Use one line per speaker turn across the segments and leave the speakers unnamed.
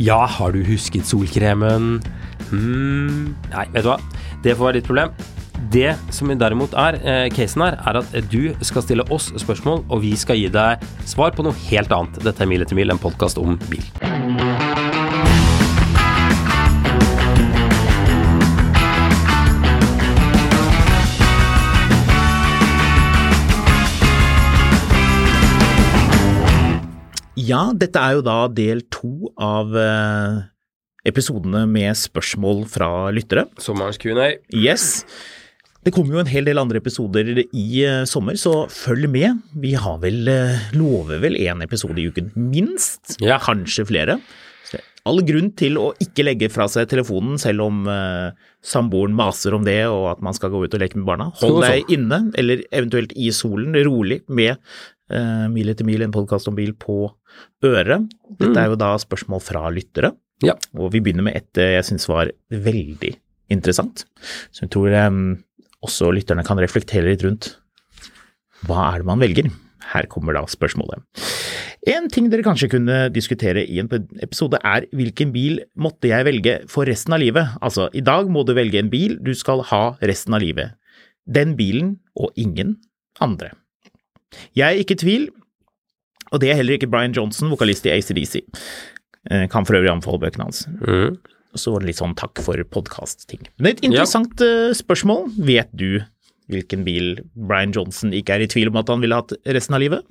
Ja, har du husket solkremen? Mm, nei, vet du hva. Det får være ditt problem. Det som derimot er eh, casen her, er at du skal stille oss spørsmål, og vi skal gi deg svar på noe helt annet. Dette er Mil etter mil, en podkast om bil.
Ja, dette er jo da del to av eh, episodene med spørsmål fra lyttere.
Sommerens Q&A.
Yes. Det kommer jo en hel del andre episoder i eh, sommer, så følg med. Vi har vel, eh, lover vel én episode i uken, minst.
Ja.
Kanskje flere. Så all grunn til å ikke legge fra seg telefonen selv om uh, samboeren maser om det og at man skal gå ut og leke med barna. Hold deg inne, eller eventuelt i solen, rolig med uh, Mil etter mil, en podkast om bil på øret. Dette er jo da spørsmål fra lyttere.
Ja.
Og vi begynner med et eh, jeg syns var veldig interessant, som jeg tror også lytterne kan reflektere litt rundt. Hva er det man velger? Her kommer da spørsmålet. En ting dere kanskje kunne diskutere i en episode er hvilken bil måtte jeg velge for resten av livet? Altså, i dag må du velge en bil du skal ha resten av livet. Den bilen og ingen andre. Jeg er ikke i tvil, og det er heller ikke Brian Johnson, vokalist i ACDC. Eh, Kan for øvrig anbefale bøkene hans.
Mm.
Så var det litt sånn takk for podkast-ting. Men et interessant eh, spørsmål. Vet du hvilken bil Brian Johnson ikke er i tvil om at han ville hatt resten av livet?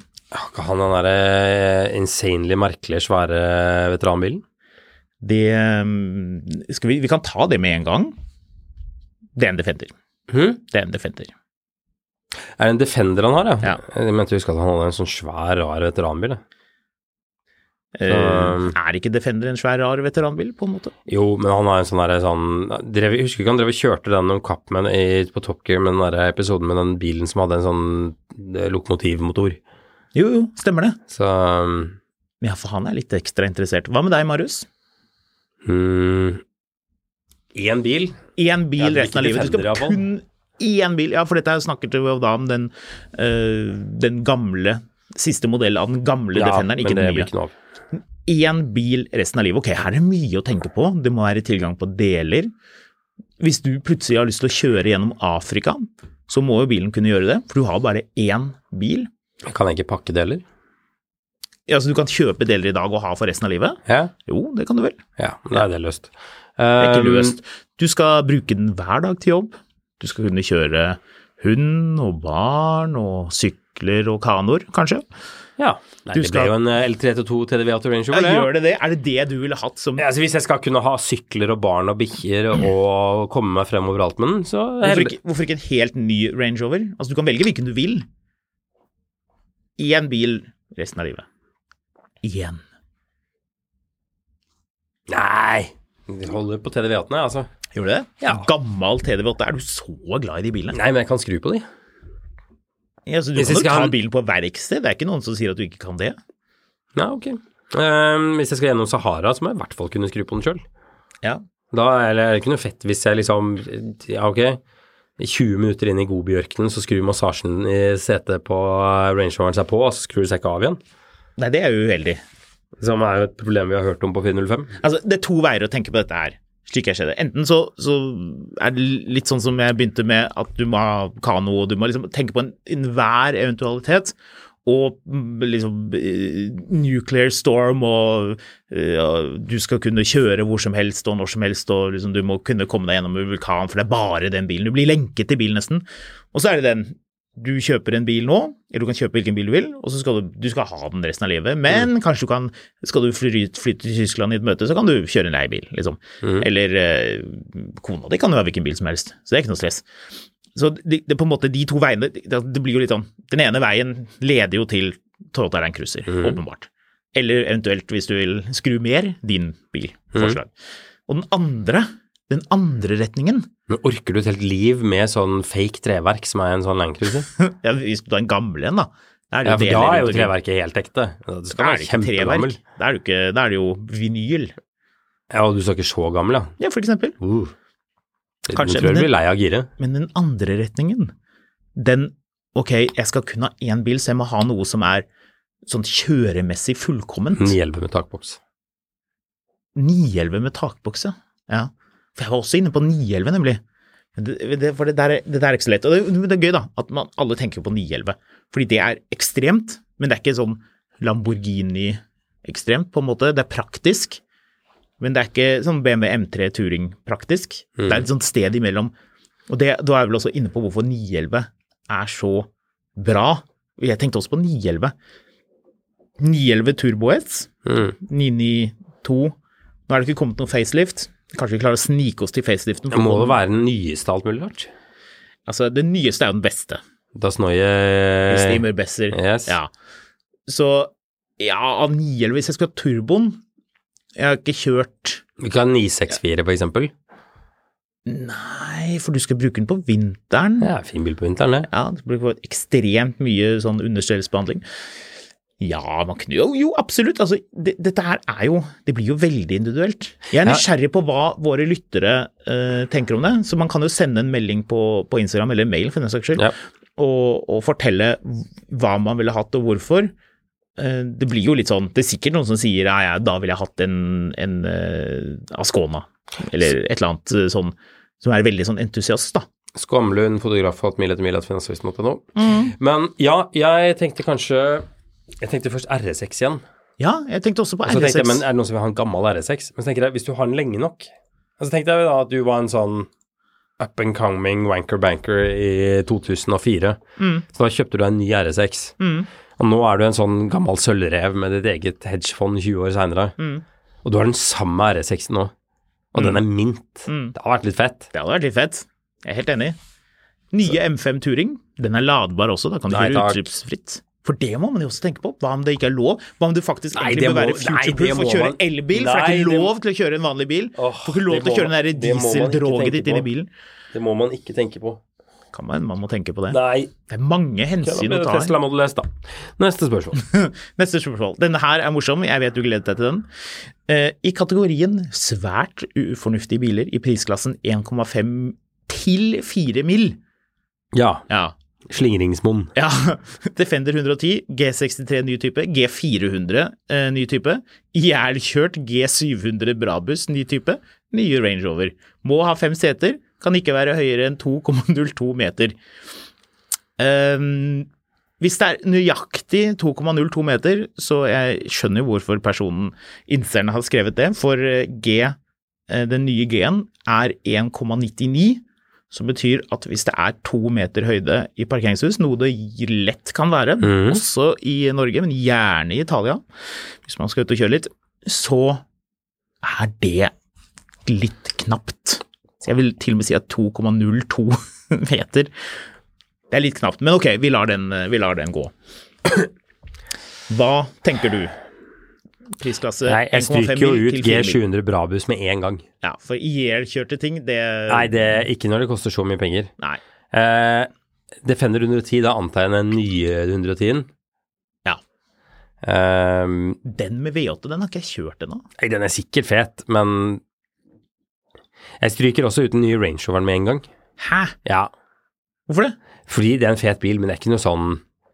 Kan han den derre eh, insanely merkelige, svære veteranbilen?
Det skal vi, vi kan ta det med en gang. Det er en Defender.
Hm?
Det er en Defender.
Er det en Defender han har, ja?
Ja.
Jeg mente å huske at han hadde en sånn svær, rar veteranbil. jeg.
Eh,
Så-
er ikke Defender en svær, rar veteranbil, på en måte?
Jo, men han har en sånn derre sånn drev, Jeg husker ikke han drev og kjørte den om kapp med i, på Top Gear med den der episoden med den bilen som hadde en sånn eh, lokomotivmotor.
Jo, jo, stemmer det.
Så um,
Ja, for han er litt ekstra interessert. Hva med deg, Marius?
mm, Én bil?
Én bil resten av livet. Du skal kun én bil. Ja, for dette her snakket vi da om den, eh, den gamle Siste modell av den gamle Defenderen, ikke den nye.
ikke noe.
Én bil resten av livet. Ok, her er det mye å tenke på. Det må være tilgang på deler. Hvis du plutselig har lyst til å kjøre gjennom Afrika, så må jo bilen kunne gjøre det, for du har bare én bil.
Kan jeg ikke pakke deler?
Ja, så du kan kjøpe deler i dag og ha for resten av livet?
Ja,
Jo, det kan du vel.
ja da er det løst.
Det er ikke
Um,
løst. Du skal bruke den hver dag til jobb. Du skal kunne kjøre hund og barn og sykler og kanoer, kanskje.
Ja. Nei,
Du
det
skal-
ble jo en eh, L322 TDV Auto Range
Ja,
Rover, det.
gjør det det? Er det det du ville hatt som
Ja, altså hvis jeg skal kunne ha sykler og barn og bikkjer og komme meg frem overalt med den, så
hvorfor ikke, hvorfor ikke en helt ny Range Rover? Altså, du kan velge hvilken du vil. Én bil resten av livet. Igjen.
Nei, Vi holder på TDV-8-ene, altså.
Gjorde du det?
Ja.
Gammel TDV8. Er du så glad i de bilene?
Nei, men jeg kan skru på de.
Ja, så du
Hvis
kan jo ta
han...
bilen på verksted. Det er ikke noen som sier at du ikke kan det.
Ja, ok. Um, hvis jeg skal gjennom Sahara, så må jeg i hvert fall kunne skru på den sjøl.
Ja.
Da er det ikke noe fett hvis jeg liksom Ja, ok. 20 minutter inn i Gobi-ørkenen, så skrur massasjen i setet på Range Roveren seg på, og så skrur det seg ikke av igjen.
Nei, det er jo uheldig.
Som er jo et problem vi har hørt om på 405.
Altså, det er to veier å tenke på dette her, slik jeg ser det. Enten så, så er det litt sånn som jeg begynte med, at du må ha kano, og du må liksom tenke på en- enhver eventualitet. Og liksom eh, nuclear storm, og eh, ja, du skal kunne kjøre hvor som helst og når som helst, og liksom du må kunne komme deg gjennom en vulkan, for det er bare den bilen. Du blir lenket til bilen nesten. Og så er det den du kjøper en bil nå, eller du kan kjøpe hvilken bil du vil, og så skal du, du skal ha den resten av livet, men kanskje du kan, skal du flytte, fly til Tyskland i et møte, så kan du kjøre en leiebil, liksom. Eller eh, kona di kan jo ha hvilken bil som helst, så det er ikke noe stress. Så det, det på en måte de to veiene, det, det blir jo litt sånn, den ene veien leder jo til Toyota Land Cruiser, åpenbart. Eller eventuelt, hvis du vil skru mer, din bil, forslag. Og den andre, den andre retningen,
Men orker du et helt liv med sånn fake treverk som er en sånn Land Cruiser?
ja, hvis du er en gammel en da, er det
Ja, for da er jo treverket helt ekte. Det skal være kjempegammel.
da er, det er det jo vinyl,
Ja, og du skal ikke så gammel, ja.
ja, for eksempel.
Uh.
Kanskje,
du tror du blir lei av gire.
Men den andre retningen, den ok, jeg skal kun ha én bil, så jeg må ha noe som er sånn kjøremessig fullkomment.
En hjelm med takboks.
911 med takboks, Ja. Jeg var også inne på 911, nemlig. Det, det, for det der, er- det der er ikke så lett. Og det, det er gøy, da, at man, alle tenker på 911. Fordi det er ekstremt, men det er ikke sånn Lamborghini-ekstremt, på en måte. Det er praktisk. Men det er ikke sånn BMW M3 Touring-praktisk. Det er et sånt sted imellom. Og det, da er jeg vel også inne på hvorfor 911 er så bra. Jeg tenkte også på 911. 911 Turbo S,
Mm.
992 Nå er det ikke kommet noen facelift. Kanskje vi klarer å snike oss til faceliften.
Det må det være den nyeste alt mulig rart.
Altså, det nyeste er jo den beste.
Das Neue
Steamer Besser.
Yes.
Ja. Så ja, av 911 hvis jeg skulle ha turboen Jeg har ikke kjørt
Vi kan ha 964 for eksempel.
Nei, for du skal bruke den på vinteren.
Ja, fin bil på vinteren, det.
Ja, det blir ekstremt mye sånn understellsbehandling. Ja, man kunne jo, jo absolutt. Altså, det, dette her er jo Det blir jo veldig individuelt. Jeg er nysgjerrig på hva våre lyttere uh, tenker om det, så man kan jo sende en melding på, på Instagram, eller mail for den saks skyld,
Ja.
og, og fortelle hva man ville hatt og hvorfor. Uh, det blir jo litt sånn Det er sikkert noen som sier ja, ja, da ville jeg hatt en, en uh, Ascona, eller et eller annet eh, sånn som er veldig sånn entusiast, da.
Skamlund, fotograf, hatt mil etter mil, at finansavisen.no. Men ja, jeg tenkte kanskje Jeg tenkte først R6 igjen.
Ja, jeg tenkte også på
Og så tenkte jeg, men er det noen som vil ha en gammel R6? Men så tenker jeg, hvis du har den lenge nok Og så tenkte jeg da at du var en sånn up and coming wanker banker i 2004. Så da kjøpte du en ny RS6. Og nå er du en sånn gammel sølvrev med ditt eget hedgefond 20 år seinere. Og du har den samme RS6 nå. Og den er mint. Det har vært litt fett.
Det hadde vært litt fett. Jeg er helt enig. Nye M5 Turing. den er ladbar også, da kan du kjøre utslippsfritt. For det må man jo også tenke på. Hva om det ikke er lov? Hva om du faktisk
Nei,
egentlig bør
må-
være future-proof og
må
kjøre elbil? For det er ikke lov til å kjøre en vanlig bil. Du får ikke lov til å kjøre den
må
dieseldroget ditt inn i bilen.
Det må man ikke tenke på.
Kan man, man må tenke på det.
Nei.
Det er mange hensyn å ta.
Tesla Model S, da. Neste spørsmål.
Neste spørsmål. Denne her er morsom, jeg vet du gleder deg til den. Uh, I kategorien svært ufornuftige biler i prisklassen 1,5 til 4 mill.
Ja.
Ja.
Slingringsmonn.
Ja, Defender 110, G63 ny type, G400 eh, ny type, ihjelkjørt G700 Brabus ny type, nye Range Rover. Må ha fem seter, kan ikke være høyere enn 2,02 meter. Um, hvis det er nøyaktig 2,02 meter, så jeg skjønner jo hvorfor personen, innsenderen, har skrevet det, for eh, G, eh, den nye G-en, er 1,99 som betyr at hvis det er to meter høyde i parkeringshus, noe det lett kan være,
mm.
også i Norge, men gjerne i Italia, hvis man skal ut og kjøre litt, så er det litt knapt. Så jeg vil til og med si at 2,02 meter, det er litt knapt. Men ok, vi lar den, vi lar den gå. Hva tenker du? Prisklasse
Nei, jeg stryker jo ut
til 4 mil.
G700 Brabus med en gang.
Ja, for ihjelkjørte ting, det
Nei, det er ikke når det koster så mye penger.
Nei.
Eh, Defender 110, da antar jeg den nye 110-en.
Ja.
Eh,
Den med V8, den har ikke jeg kjørt ennå.
nei, den er sikkert fet, men jeg stryker også ut den nye Range Roveren med en gang.
Hæ?
Ja,
Hvorfor det?
fordi det er en fet bil, men det er ikke noe sånn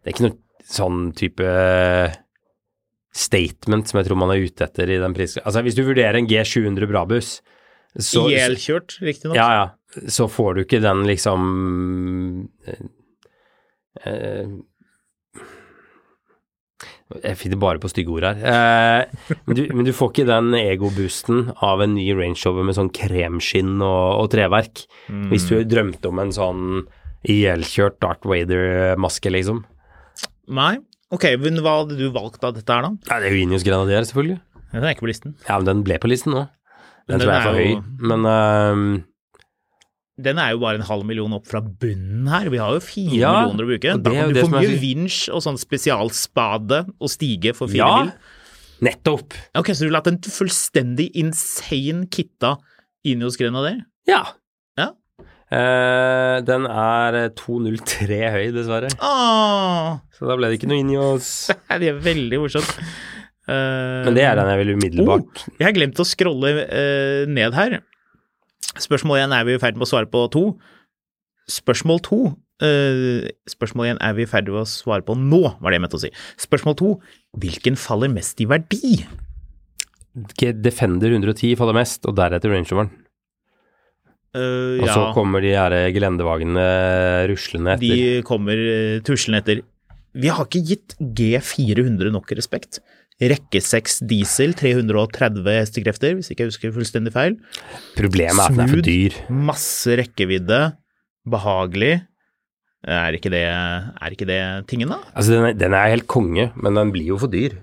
Det er ikke noe sånn type statement som jeg tror man er ute etter i den prisen. Altså, hvis du vurderer en G700 Brabus, så
Ihjelkjørt, riktignok.
Ja, ja. Så får du ikke den liksom eh, eh, Jeg finner bare på stygge ord her. Eh, men, du, men du får ikke den egoboosten av en ny Range Rover med sånn kremskinn og, og treverk. Hvis du drømte om en sånn ihjelkjørt Darth Vader-maske, liksom.
Nei. Ok, men hva hadde du valgt av dette her, da?
Ja, det er jo Inios Grenadier, selvfølgelig.
Den er ikke på listen.
Ja, men den ble på listen nå. Den,
den
tror jeg er for
er
høy.
jo-
Men uh...
Den er jo bare en halv million opp fra bunnen her. Vi har jo fire
Ja,
millioner å bruke. Da
er
kan du få
er
mye
så-
vinsj og sånn spesialspade og stige for fire
ja,
mil.
nettopp.
Ok, så du ville hatt en fullstendig insane kitta Ineos Grenadier?
Ja. Eh, den er 2,03 høy, dessverre.
Åh,
Så da ble det ikke noe inni oss.
det er veldig morsomt. Uh,
Men det er den jeg vil umiddelbart
Oh, jeg har glemt å scrolle uh, ned her. Spørsmål 1 er vi i ferd med å svare på to. Spørsmål to eh, Spørsmål 1 er vi i ferd med å svare på nå, var det jeg mente å si. Spørsmål to hvilken faller mest i verdi?
Defender 110 faller mest, og deretter Range Roveren.
Eh,
Og så kommer de her gelendevagene ruslende etter.
de kommer uh, tuslende etter. Vi har ikke gitt G400 nok respekt. Rekke 6 diesel, 330 hestekrefter, hvis ikke jeg husker fullstendig feil.
Problemet er at den er for dyr.
Masse rekkevidde, behagelig. Er ikke det, er ikke det tingen, da?
Altså, den er, den er helt konge, men den blir jo for dyr.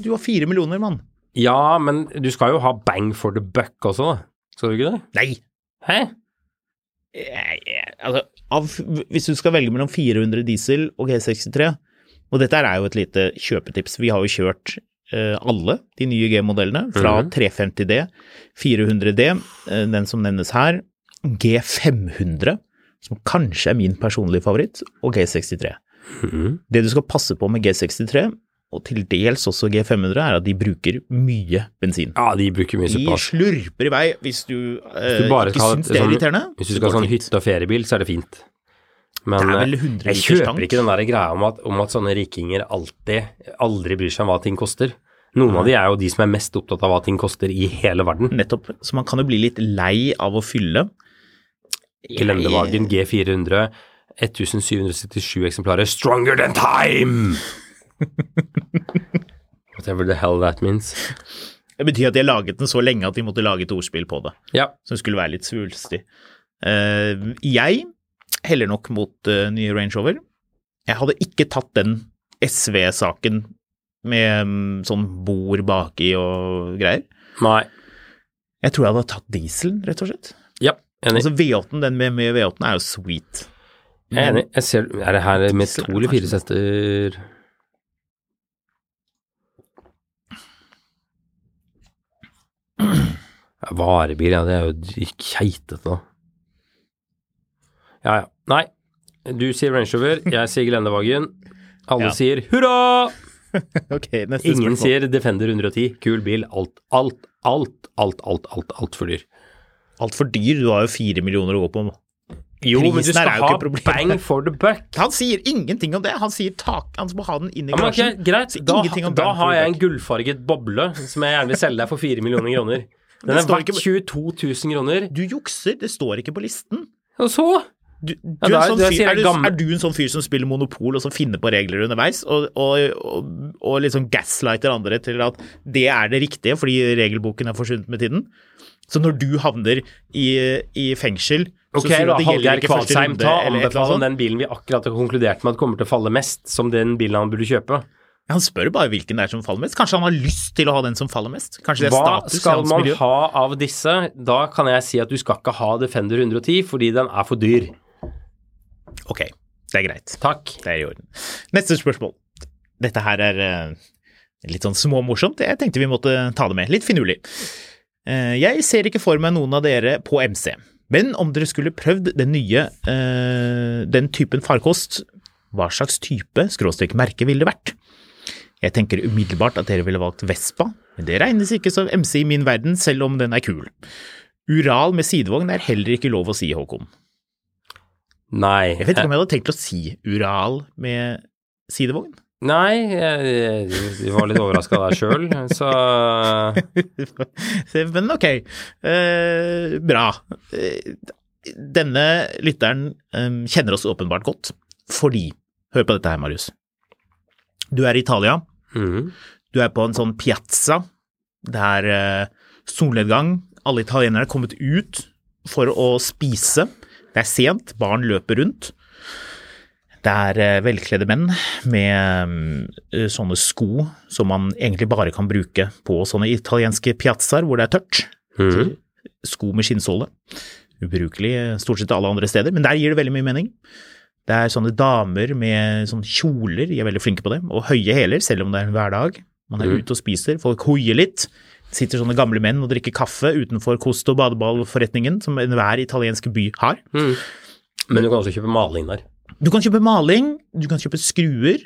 Du har fire millioner, mann.
Ja, men du skal jo ha bang for the buck også, da. Skal du ikke det?
Nei!
Hæ?
Jeg- jeg- Altså, av, hvis du skal velge mellom 400 diesel og G63, og dette er jo et lite kjøpetips, vi har jo kjørt eh, alle de nye G-modellene, fra
mm.
350D, 400D, eh, den som nevnes her, G500, som kanskje er min personlige favoritt, og G63.
Mm.
Det du skal passe på med G63, og til dels også G500, er at de bruker mye bensin.
Ja, de bruker mye
De slurper i vei hvis du, eh,
du bare
ikke syns det er
sånn-
irriterende.
Hvis du skal ha sånn hytte- og feriebil, så er det fint. Men
Det er
eh,
100
jeg kjøper ikke den der greia om at, om at sånne rikinger alltid aldri bryr seg om hva ting koster. Noen av de er jo de som er mest opptatt av hva ting koster i hele verden.
Nettopp. Så man kan jo bli litt lei av å fylle.
Gelendevagen G400, 1777 eksemplarer, stronger than time! Whatever the hell that means.
Det betyr at de har laget den så lenge at de måtte lage et ordspill på det,
Ja,
som skulle være litt svulstig. Uh, jeg heller nok mot uh, nye Range Rover. Jeg hadde ikke tatt den SV-saken med um, sånn bord baki og greier.
nei.
Jeg tror jeg hadde tatt dieselen, rett og slett.
Ja, enig.
Altså V8-en, den med, med V8-en er jo sweet.
Jeg er enig. Jeg ser, er det her med to eller fire setter Varebil, ja, det er jo keitete, da. Ja, ja. Nei, du sier Range Rover, jeg sier Glendevagen. Alle
Ja.
sier hurra!
Ok, neste
Ingen
spørsmål.
sier Defender 110. Kul bil. Alt, alt, alt, alt, alt, alt, altfor dyr.
Altfor dyr, du har jo fire millioner å gå på.
Jo, men du skal ha bang for the buck.
Han sier ingenting om det, han sier tak, han må ha den inn i
Ja, men greit. Da, da har jeg en gullfarget boble som jeg gjerne vil selge deg for 4 millioner kroner. Den er verdt
ikke
22 000 kroner.
Du jukser, det står ikke på listen.
Og så?
Du, du
Ja, da-
sånn fyr, er, du, er du en sånn fyr som spiller Monopol og som finner på regler underveis, og, og, og, og liksom gaslighter andre til at det er det riktige fordi regelboken er forsvunnet med tiden? Så når du havner i, i fengsel, så
Ok,
du
da, Hallgeir
runde,
ta
annet
den bilen vi akkurat har konkludert med at kommer til å falle mest, som den bilen han burde kjøpe.
Han spør bare hvilken det er som faller mest. Kanskje han har lyst til å ha den som faller mest? Kanskje det er
Hva
status
skal man
miljø?
ha av disse? Da kan jeg si at du skal ikke ha Defender 110 fordi den er for dyr.
Ok, det er greit.
Takk.
Det er i orden. Neste spørsmål. Dette her er eh, litt sånn småmorsomt. Jeg tenkte vi måtte ta det med. Litt finurlig. Eh, jeg ser ikke for meg noen av dere på MC, men om dere skulle prøvd den nye, eh, den typen farkost, hva slags type, skråstrek merke, ville det vært? Jeg tenker umiddelbart at dere ville valgt Vespa, men det regnes ikke som MC i min verden, selv om den er kul. Ural med sidevogn er heller ikke lov å si, Håkon.
Nei.
Jeg vet ikke om jeg hadde tenkt å si Ural med sidevogn.
Nei, jeg, jeg var litt overraska der sjøl, så
Men ok, eh, bra. Denne lytteren eh, kjenner oss åpenbart godt, fordi Hør på dette her, Marius. Du er i Italia.
Mm.
Du er på en sånn piazza. Det er eh, solnedgang. Alle italienere er kommet ut for å spise. Det er sent, barn løper rundt. Det er eh, velkledde menn med eh, sånne sko som man egentlig bare kan bruke på sånne italienske piazzaer hvor det er tørt.
Mm.
Sko med skinnsåle. Ubrukelig eh, stort sett alle andre steder, men der gir det veldig mye mening. Det er sånne damer med sånne kjoler, de er veldig flinke på det, og høye hæler, selv om det er en hverdag. Man er
mm.
ute og spiser, folk hoier litt. Sitter sånne gamle menn og drikker kaffe utenfor kost- og badeballforretningen, som enhver italiensk by har.
Mm. Men du kan også kjøpe maling der.
Du kan kjøpe maling, du kan kjøpe skruer,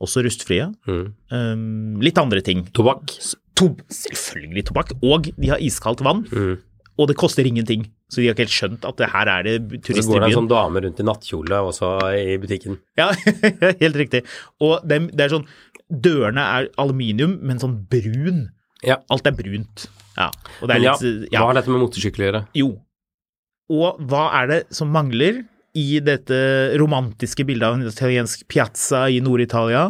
også rustfrie.
Mm.
Um, litt andre ting.
Tobakk.
To selvfølgelig tobakk, og de har iskaldt vann,
Mm.
og det koster ingenting. Så de har ikke helt skjønt at det her er det
Så går det en sånn dame rundt i nattkjole også i butikken.
Ja, helt riktig. Og det, det er sånn Dørene er aluminium, men sånn brun.
Ja.
Alt er brunt. Ja. Er
Men ja,
litt
hva har dette med motorsykkel å gjøre?
Jo. Og hva er det som mangler i dette romantiske bildet av en italiensk piazza i Nord-Italia,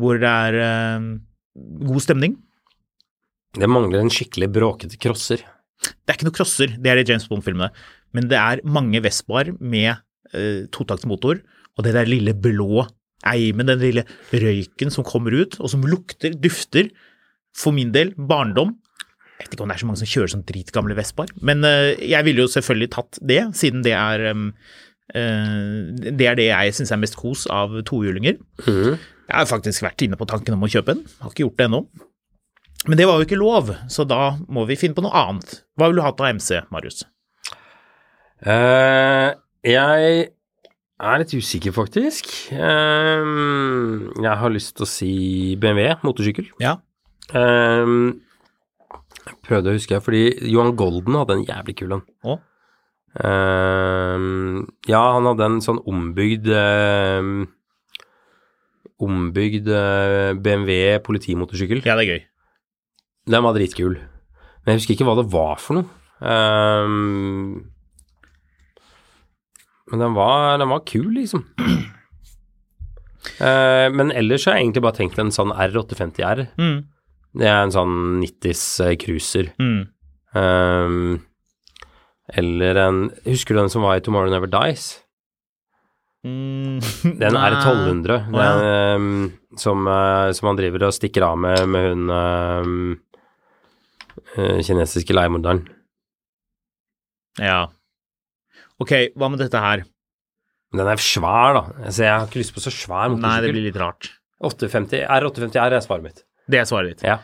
hvor det er eh, god stemning?
Det mangler en skikkelig bråkete crosser.
Det er ikke noe crosser, det er i James Bond-filmene, men det er mange Vespaer med eh, totaktsmotor, og det der lille blå eimen, den lille røyken som kommer ut, og som lukter, dufter, for min del, barndom. Jeg vet ikke om det er så mange som kjører sånn dritgamle Vespaer, men eh, jeg ville jo selvfølgelig tatt det, siden det er um, eh, det er det jeg syns er mest kos av tohjulinger.
Mm.
Jeg har faktisk vært inne på tanken om å kjøpe en, har ikke gjort det ennå. Men det var jo ikke lov, så da må vi finne på noe annet. Hva vil du ha til MC, Marius?
Uh, jeg er litt usikker, faktisk. Uh, jeg har lyst til å si BMW, motorsykkel.
Ja.
Eh, jeg prøvde å huske, fordi Johan Golden hadde en jævlig kul en.
Oh.
Uh, ja, han hadde en sånn ombygd uh, Ombygd uh, BMW politimotorsykkel.
Ja, det er gøy.
Den var dritkul. Men jeg husker ikke hva det var for noe. Ehm, men den var, den var kul, liksom. Eh, men ellers har jeg egentlig bare tenkt en sånn R850R.
Mm.
Det er en sånn 90s eh, cruiser.
Mm.
Um, eller en Husker du den som var i Tomorrow Never Dies?
Mm.
Den
er
R1200.
oh, ja.
Den, ehm, som, uh, som han driver og stikker av med med hun ehm, uh, kinesiske leiemorderen.
Ja. Ok, hva med dette her?
Den er svær, da. Altså, jeg har ikke lyst på så svær
Nei, det blir litt rart.
850, R850R er svaret mitt.
Det er svaret ditt.
Ja.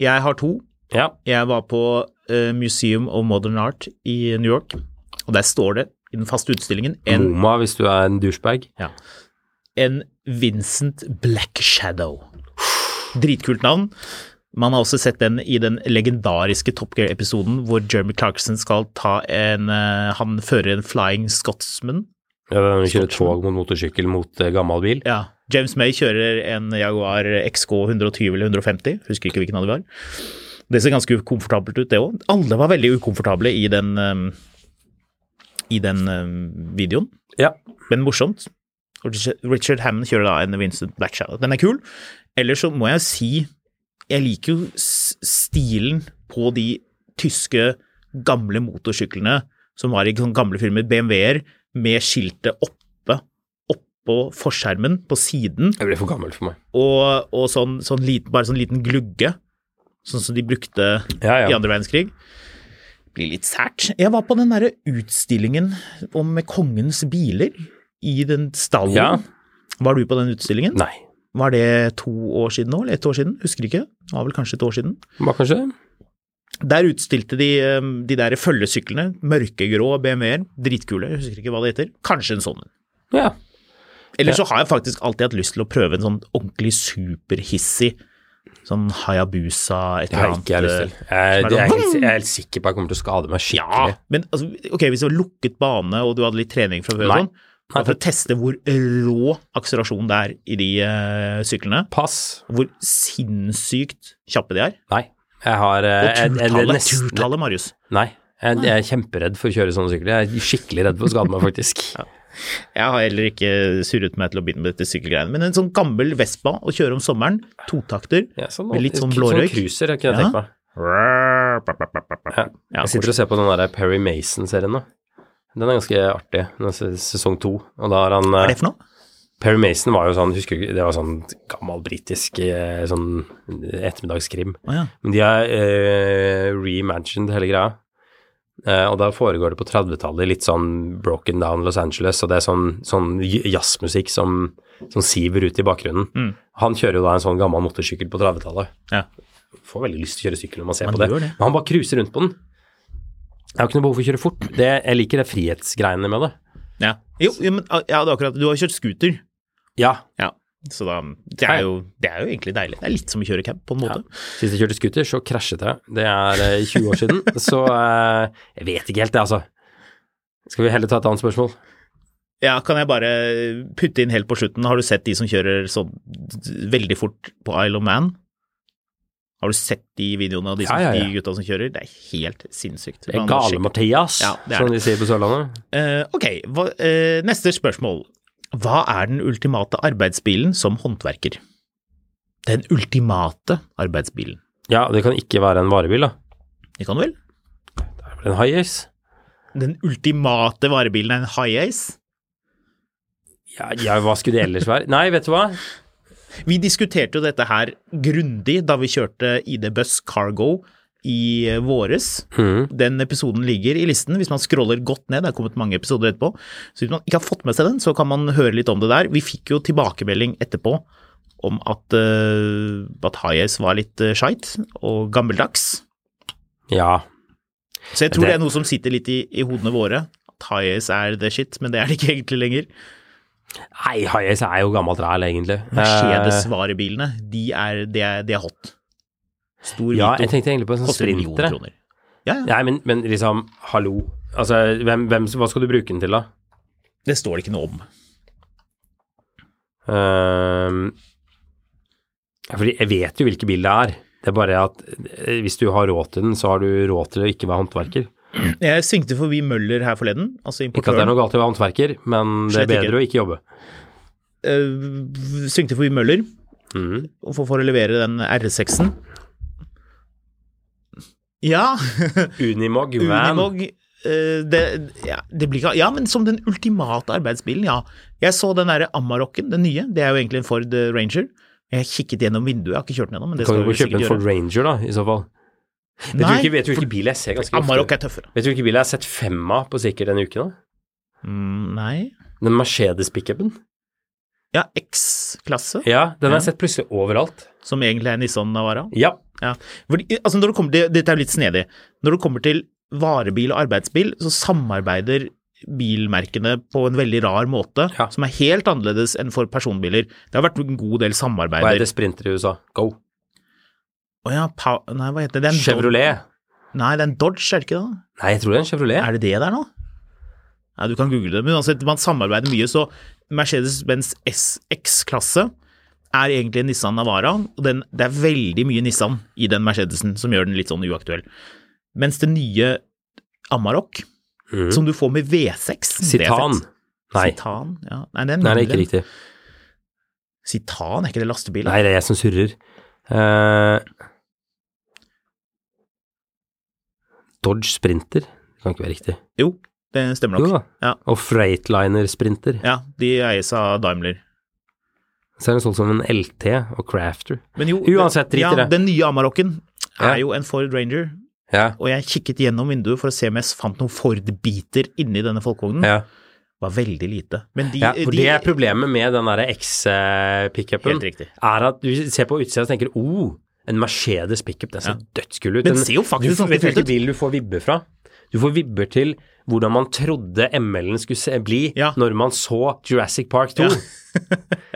Jeg har to.
Ja.
Jeg var på uh, Museum of Modern Art i New York, og der står det i den faste utstillingen en,
Moma, hvis du er en douchebag.
en Vincent Black Shadow. Dritkult navn. Man har også sett den i den legendariske Top Gear-episoden hvor Jeremy Clarkson skal ta en uh, Han fører en Flying Scotsman.
Ja, den kjører tog mot motorsykkel mot uh, gammel bil.
Ja. James May kjører en Jaguar XK 120 eller 150, husker ikke hvilken av de var. Det ser ganske ukomfortabelt ut, det òg. Alle var veldig ukomfortable i den, um, i den um, videoen,
Ja.
men morsomt. Richard- Hammond kjører da en Vincent Blackshadow. Den er kul. Ellers så må jeg si jeg liker jo stilen på de tyske gamle motorsyklene som var i gamle filmer, BMW-er, med skiltet oppe, oppå forskjermen på siden,
Det ble for gammelt for meg.
og, og sånn, sånn liten, bare sånn liten glugge, sånn som de brukte
Ja,
i andre verdenskrig. Blir litt sært. Jeg var på den derre utstillingen om kongens biler i den stallen.
Ja.
Var du på den utstillingen?
Nei.
Var det to år siden nå, eller ett år siden? Husker ikke. Det var vel kanskje et år siden.
Hva kanskje?
Der utstilte de eh, de der følgesyklene, mørkegrå BMW-er, dritkule, husker ikke hva det heter. Kanskje en sånn en.
Ja.
Eller så har jeg faktisk alltid hatt lyst til å prøve en sånn ordentlig superhissig sånn Hayabusa, et
Det har ikke jeg lyst til. Jeg,
er
jeg,
sånn-
helt, jeg er helt sikker på at jeg kommer til å skade meg
Ja,
skikkelig.
men altså, ok, hvis det var lukket bane og du hadde litt trening fra før,
Nei.
sånn, for å teste hvor rå akselerasjon det er i de uh, syklene,
Pass.
hvor sinnssykt kjappe de er.
Nei. Jeg har uh,
Og turtallet, turtallet, Marius.
Nei. Jeg, jeg er kjemperedd for å kjøre sånne sykler. Jeg er skikkelig redd for å skade meg, faktisk.
Jeg har heller ikke surret meg til å begynne med dette sykkelgreiene, men en sånn gammel Vespa å kjøre om sommeren, totakter,
Ja, sånn,
Med litt sånn blårøyk.
sånn
blårøyk.
cruiser, jeg kunne
Ja.
tenkt meg. Ja. Jeg sitter og ser på den der Perry Mason-serien nå. Den er ganske artig. Den er sesong to. Og da har han
Hva
eh,
er det for noe?
Perry Mason var jo sånn, husker du det var sånn gammel britisk eh, sånn ettermiddagskrim.
Oh, ja.
Men de har eh, reimagined hele greia. Eh, og da foregår det på 30-tallet, litt sånn broken down Los Angeles, og det er sånn, sånn jazzmusikk som, som siver ut i bakgrunnen.
Mm.
Han kjører jo da en sånn gammel motorsykkel på 30-tallet.
Ja.
Får veldig lyst til å kjøre sykkel når man ser
Man
på det.
det.
Men han bare cruiser rundt på den. Jeg har ikke noe behov for å kjøre fort. Det, jeg liker det frihetsgreiene med det.
Ja. Jo, jo men ja, det er akkurat Du har kjørt scooter.
Ja.
Ja. Så da Det er jo, det er jo egentlig deilig. Det er litt som å kjøre cab, på en
ja.
måte.
Sist jeg kjørte scooter, så krasjet jeg. Det er eh, 20 år siden. Så eh, jeg vet ikke helt, det, altså. Skal vi heller ta et annet spørsmål?
Ja, kan jeg bare putte inn helt på slutten, har du sett de som kjører sånn veldig fort på Isle of Man? Har du sett de videoene av de, som,
Ja, ja, ja.
de gutta som kjører? Det er helt sinnssykt.
Det er Gale-Mathias,
Ja, det er
som de sier på Sørlandet.
Uh, ok, hva, uh, neste spørsmål. Hva er den ultimate arbeidsbilen som håndverker? Den ultimate arbeidsbilen.
Ja, det kan ikke være en varebil, da.
Det kan vel?
Det er vel en high-ace?
Den ultimate varebilen er en high-ace?
Ja, ja, hva skulle det ellers være? Nei, vet du hva?
Vi diskuterte jo dette her grundig da vi kjørte ID Buss Cargo i eh, våres.
Mm.
Den episoden ligger i listen hvis man scroller godt ned. Det er kommet mange episoder etterpå. Så hvis man ikke har fått med seg den, så kan man høre litt om det der. Vi fikk jo tilbakemelding etterpå om at, uh, at Highas var litt uh, skeit og gammeldags.
Ja.
Så jeg tror
Det-
det, er noe som sitter litt i, i hodene våre. At Hayes er the shit, men det er det ikke egentlig lenger.
Nei, high-ace er jo gammelt ræl, egentlig.
Mercedes-varebilene, de er, de er, de er hot. Stor
ja,
Vito
jeg tenkte egentlig på en sånn sprinter.
Ja, ja.
Nei, men, men liksom, hallo. Altså, hvem, hvem, hva skal du bruke den til, da?
Det står det ikke noe om.
Uh, fordi jeg vet jo hvilke bil det er. Det er bare at eh, hvis du har råd til den, så har du råd til å ikke være håndverker.
Jeg svingte forbi Møller her forleden, altså
Ikke at det er noe galt i å være håndverker, men det er
bedre ikke.
å ikke jobbe.
Uh, svingte forbi Møller
mm.
for, for å levere den R6-en. Ja,
Unimog, van.
Unimog. uh, det, ja, det blir Ja, men som den ultimate arbeidsbilen, ja. Jeg så den derre Amarokken, den nye. Det er jo egentlig en Ford eh, Ranger. Jeg kikket gjennom vinduet, jeg har ikke kjørt den ennå, men det
Kan du
jo
kjøpe en Ford. Ranger, da, i så fall? Vet du
Nei,
ikke, vet du hvilken bil jeg ser ganske?
Amarok er tøffere.
Vet du hvilken bil jeg har sett fem av på sikkert denne uken? da?
Mm, nei.
Den Mercedes-pickupen.
Ja, X-klasse,
Ja, den har
Ja.
jeg sett plutselig overalt.
som egentlig er Nissan Navara.
Ja.
Ja. Fordi, altså når det kommer til, Dette er litt snedig. Når det kommer til varebil og arbeidsbil, så samarbeider bilmerkene på en veldig rar måte,
Ja.
som er helt annerledes enn for personbiler. Det har vært en god del
Hva
samarbeider.
er det sprinter i USA? Go.
Å ja, pa, nei, hva heter det? det?
Chevrolet.
Dodge- Nei, det er en Dodge, er det ikke det?
Nei, jeg tror det er en Chevrolet.
Er det det der nå? Nei, du kan google det, men uansett, man samarbeider mye, så Mercedes-Benz SX-klasse er egentlig en Nissan Navara, og den, det er veldig mye Nissan i den Mercedesen som gjør den litt sånn uaktuell. Mens det nye Amarok,
mm.
som du får med V6 det er
Citan. Nei.
Citan, ja. Nei, det er,
Nei, det er ikke riktig.
Citan, er ikke det lastebil?
Nei, det er jeg som surrer. Uh, Dodge Sprinter. Det kan ikke være riktig.
Jo, det stemmer
Jo
nok.
da.
Ja.
Og Freightliner Sprinter.
Ja, de eies av Daimler.
Så er det solgt som en LT og Crafter.
Men jo,
Uansett, drit i
ja,
det.
den nye Amarokken er
Ja.
jo en Ford Ranger,
Ja.
og jeg kikket gjennom vinduet for å se om jeg fant noen Ford-biter inni denne folkevognen.
ja.
var veldig lite. Men de,
ja for
de
det er problemet med den derre X-pickupen. Er at du ser på utsida og tenker oh, en Mercedes pickup, det ser dødskul ut.
Den
Den-
ser jo faktisk
hvilken
ut.
du får vibber fra? Du får vibber til hvordan man trodde ML-en skulle bli
Ja.
når man så Jurassic Park 2.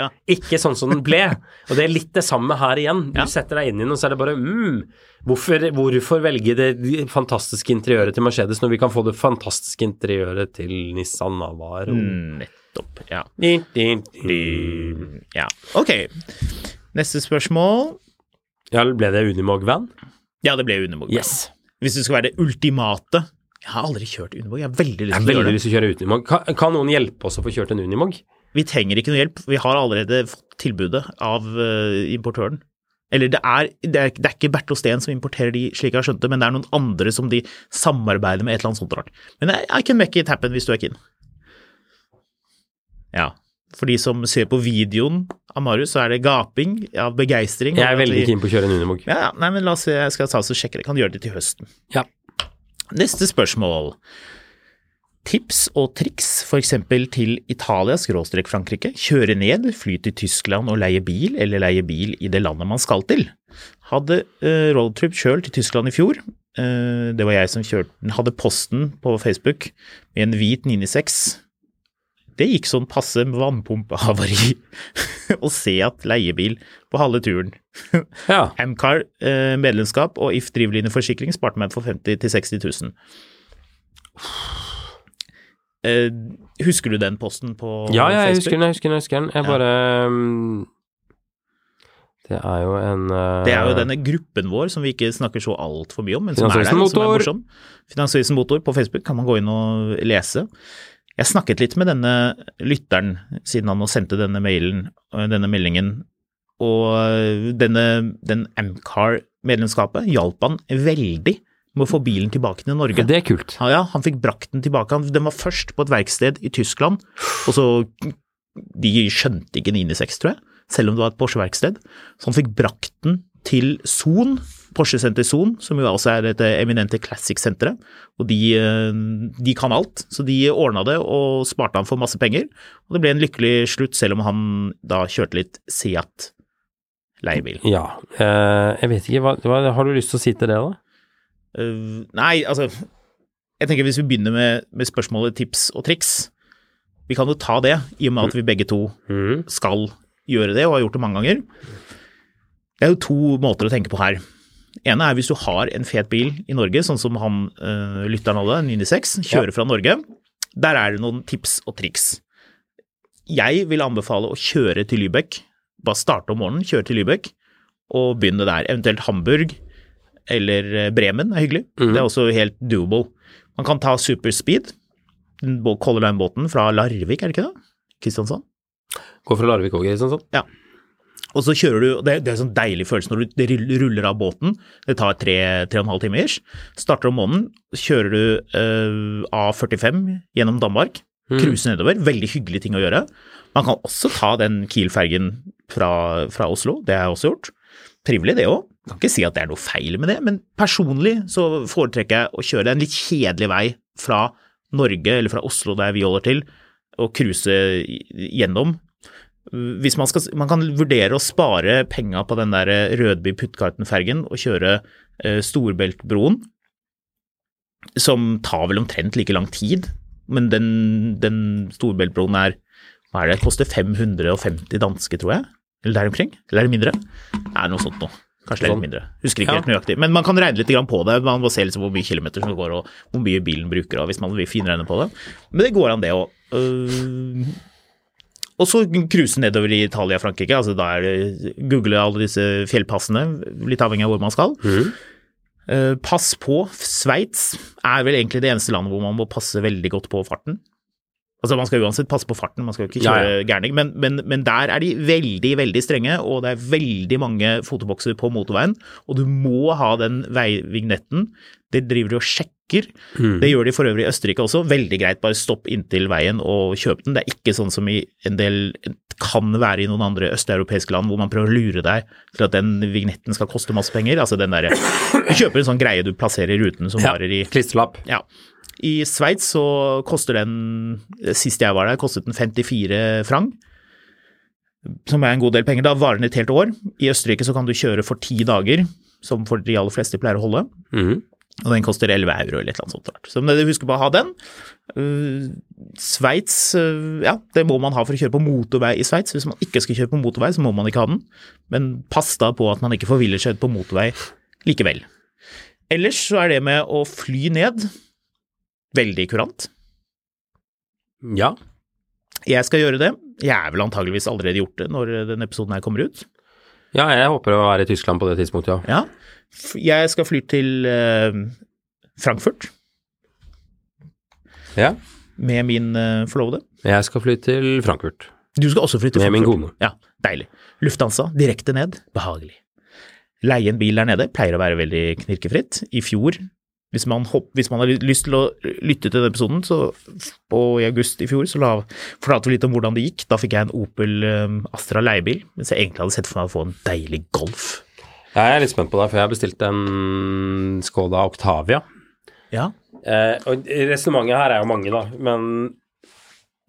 Ja.
Ikke sånn som den ble. Og det er litt det samme her igjen. Du
Ja.
setter deg inn i den, og så er det bare mm, hvorfor, hvorfor velge det fantastiske interiøret til Mercedes når vi kan få det fantastiske interiøret til Nissan Navar?
Mm, Nettopp. Ja.
Din, din, din.
ja. Ok. Neste spørsmål.
Ja, ble det Unimog-van?
Ja, det ble Unimog.
Yes.
Hvis det skal være det ultimate Jeg har aldri kjørt Unimog. Jeg har veldig lyst til å gjøre det.
lyst til å kjøre Unimog. Kan, kan noen hjelpe oss å få kjørt en Unimog?
Vi trenger ikke noe hjelp. Vi har allerede fått tilbudet av uh, importøren. Eller det er, det er, det er ikke Bertil Steen som importerer de, slik jeg har skjønt det, men det er noen andre som de samarbeider med et eller annet sånt rart. Men I, I can make it happen hvis du er keen. Ja. For de som ser på videoen av Marius, så er det gaping av begeistring.
Jeg er veldig keen på å kjøre en Unimog.
Ja, ja, nei, men la oss se, jeg skal ta oss og sjekke det. Kan gjøre det til høsten.
Ja.
Neste spørsmål. Tips og triks f.eks. til Italia skråstrek Frankrike. Kjøre ned, fly til Tyskland og leie bil, eller leie bil i det landet man skal til. Hadde uh, roadtrip sjøl til Tyskland i fjor. Eh, det var jeg som kjørte den. Hadde posten på Facebook med en hvit 996. Det gikk sånn passe vannpumpehavari å se at leiebil på halve turen.
Ja.
Amcar eh, medlemskap og If drivlinjeforsikring sparte meg for 50 000 til 60 000. Eh, husker du den posten på
ja, ja, jeg
Facebook?
husker den, jeg husker den. Jeg husker den. Jeg bare um, Det er jo en uh,
Det er jo denne gruppen vår som vi ikke snakker så altfor mye om, men som er der, som er morsom. Finansavisen Motor på Facebook kan man gå inn og lese. Jeg snakket litt med denne lytteren siden han nå sendte denne mailen, øh, denne meldingen, og øh, denne, den Amcar-medlemskapet hjalp han veldig med å få bilen tilbake til Norge.
Det er kult.
Ja, ja, han fikk brakt den tilbake. Den var først på et verksted i Tyskland, og så De skjønte ikke 996, tror jeg, selv om det var et Porsche-verksted. Så han fikk brakt den til Son, Porsche-senter Zone, som jo også er dette eminente Classic-senteret. Og de, eh, de kan alt, så de ordna det og sparte han for masse penger. Og det ble en lykkelig slutt, selv om han da kjørte litt Seat leiebil.
Ja. eh, jeg vet ikke, hva, har du lyst til å si til det, da?
Nei, altså Jeg tenker hvis vi begynner med, med spørsmålet tips og triks Vi kan jo ta det, i og med at vi begge to
Mhm.
skal gjøre det, og har gjort det mange ganger. Det er jo to måter å tenke på her. Ene er hvis du har en fet bil i Norge, sånn som han uh, lytteren hadde, en 96, kjører fra Norge. Der er det noen tips og triks. Jeg vil anbefale å kjøre til Lübeck. Bare starte om morgenen, kjøre til Lübeck og begynne der. Eventuelt Hamburg eller eh, Bremen er hyggelig.
Mm.
Det er også helt doable. Man kan ta superspeed, Color Line-båten fra Larvik, er det ikke det? Kristiansand?
Går fra Larvik òg, Kristiansand. sånn.
Og så kjører du, det, det er en sånn deilig følelse når du ruller av båten. Det tar tre, tre og en halv time ish. Starter om måneden, kjører du eh, A45 gjennom Danmark.
Mm.
Nedover. Veldig hyggelige ting å gjøre. Man kan også ta den Kiel-fergen fra, fra Oslo. Det har jeg også gjort. Trivelig, det òg. Kan ikke si at det er noe feil med det, men personlig så foretrekker jeg å kjøre en litt kjedelig vei fra Norge, eller fra Oslo der vi holder til, og cruise gjennom. Hvis man, skal, man kan vurdere å spare penga på den der Rødby-Puttgarten-fergen og kjøre eh, Storbeltbroen, som tar vel omtrent like lang tid, men den, den Storbeltbroen er hva er det, koster 550 danske, tror jeg? Eller der omkring? Eller er det mindre? Nei, noe sånt noe. Kanskje det er
Sånn.
litt mindre. Husker ikke
Ja.
helt nøyaktig. Men man kan regne litt på det. Man må se liksom hvor mye kilometer som det går, og hvor mye bilen bruker, og hvis man vil finregne på det. Men det går an, det òg. Og så cruise nedover i Italia og Frankrike. altså Da er det google alle disse fjellpassene, litt avhengig av hvor man skal. Mm. Pass på. Sveits er vel egentlig det eneste landet hvor man må passe veldig godt på farten. Altså Man skal uansett passe på farten, man skal jo ikke
Ja,
kjøre gærning, men, men, men der er de veldig, veldig strenge, og det er veldig mange fotobokser på motorveien, og du må ha den veivignetten. Det driver de og sjekker.
Mm.
Det gjør de for øvrig i Østerrike også. Veldig greit, bare stopp inntil veien og kjøp den. Det er ikke sånn som i en del kan være i noen andre østeuropeiske land hvor man prøver å lure deg til at den vignetten skal koste masse penger. Altså den derre Du kjøper en sånn greie du plasserer i ruten som
Ja.
varer i
Klistrelapp.
ja. I Sveits så koster den, sist jeg var der, kostet den 54 franc, som er en god del penger. Da varer den et helt år. I Østerrike så kan du kjøre for ti dager, som for de aller fleste pleier å holde.
Mhm.
Og den koster 11 euro eller annet sånt. Så husk på å ha den. Uh, Sveits, uh, ja, det må man ha for å kjøre på motorvei i Sveits. Hvis man ikke skal kjøre på motorvei, så må man ikke ha den. Men pass da på at man ikke forviller seg ut på motorvei likevel. Ellers så er det med å fly ned veldig kurant.
Ja.
Jeg skal gjøre det. Jeg er vel antageligvis allerede gjort det når denne episoden her kommer ut.
ja, jeg håper å være i Tyskland på det tidspunktet, ja.
Ja. Jeg skal fly til eh, Frankfurt
ja.
med min eh, forlovede.
Jeg skal fly til Frankfurt.
Du skal også fly til
Med min kone.
Ja, deilig. Lufthansa, direkte ned. Behagelig. Leie en bil der nede pleier å være veldig knirkefritt. I fjor, hvis man, hopp, hvis man har lyst til å lytte til den episoden, så og i august i fjor så la, fortalte vi litt om hvordan det gikk. Da fikk jeg en Opel eh, Astra leiebil, mens jeg egentlig hadde sett for meg å få en deilig Golf.
Jeg er litt spent på det, for jeg har bestilt en Skoda Octavia.
Ja.
Eh, og Resonnementet her er jo mange, da, men